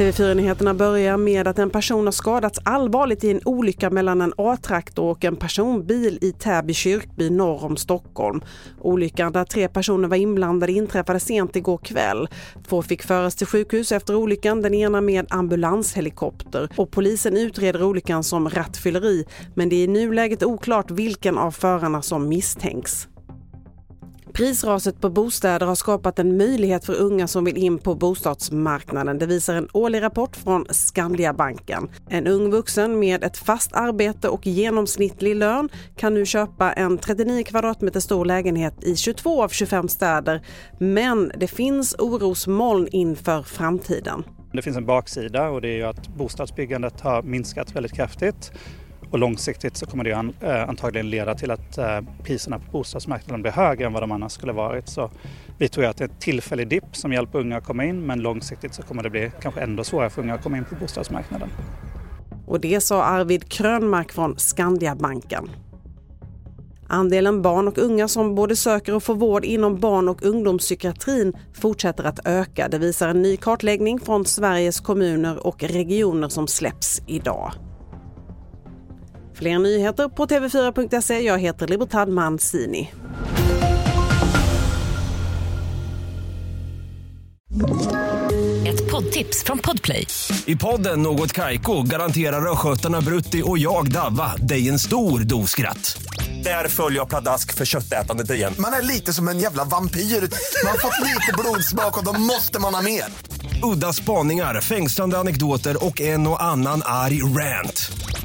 TV4-nyheterna börjar med att en person har skadats allvarligt i en olycka mellan en A-traktor och en personbil i Täby kyrkby norr om Stockholm. Olyckan där tre personer var inblandade inträffade sent igår kväll. Två fick föras till sjukhus efter olyckan, den ena med ambulanshelikopter. Och polisen utreder olyckan som rattfylleri men det är i nuläget oklart vilken av förarna som misstänks. Prisraset på bostäder har skapat en möjlighet för unga som vill in på bostadsmarknaden. Det visar en årlig rapport från Skandiabanken. En ung vuxen med ett fast arbete och genomsnittlig lön kan nu köpa en 39 kvadratmeter stor lägenhet i 22 av 25 städer. Men det finns orosmoln inför framtiden. Det finns en baksida och det är ju att bostadsbyggandet har minskat väldigt kraftigt. Och långsiktigt så kommer det eh, antagligen leda till att eh, priserna på bostadsmarknaden blir högre än vad de annars skulle varit. Så vi tror att det är en tillfällig dipp som hjälper unga att komma in men långsiktigt så kommer det bli kanske ändå svårare för unga att komma in på bostadsmarknaden. Och det sa Arvid Krönmark från Skandiabanken. Andelen barn och unga som både söker och får vård inom barn och ungdomspsykiatrin fortsätter att öka. Det visar en ny kartläggning från Sveriges kommuner och regioner som släpps idag. Fler nyheter på tv4.se. Jag heter Libertad Mancini. Ett poddtips från Podplay. I podden Något Kaiko garanterar östgötarna Brutti och jag, Davva, dig en stor dos skratt. Där följer jag pladask för köttätandet igen. Man är lite som en jävla vampyr. Man har fått lite blodsmak och då måste man ha mer. Udda spaningar, fängslande anekdoter och en och annan arg rant.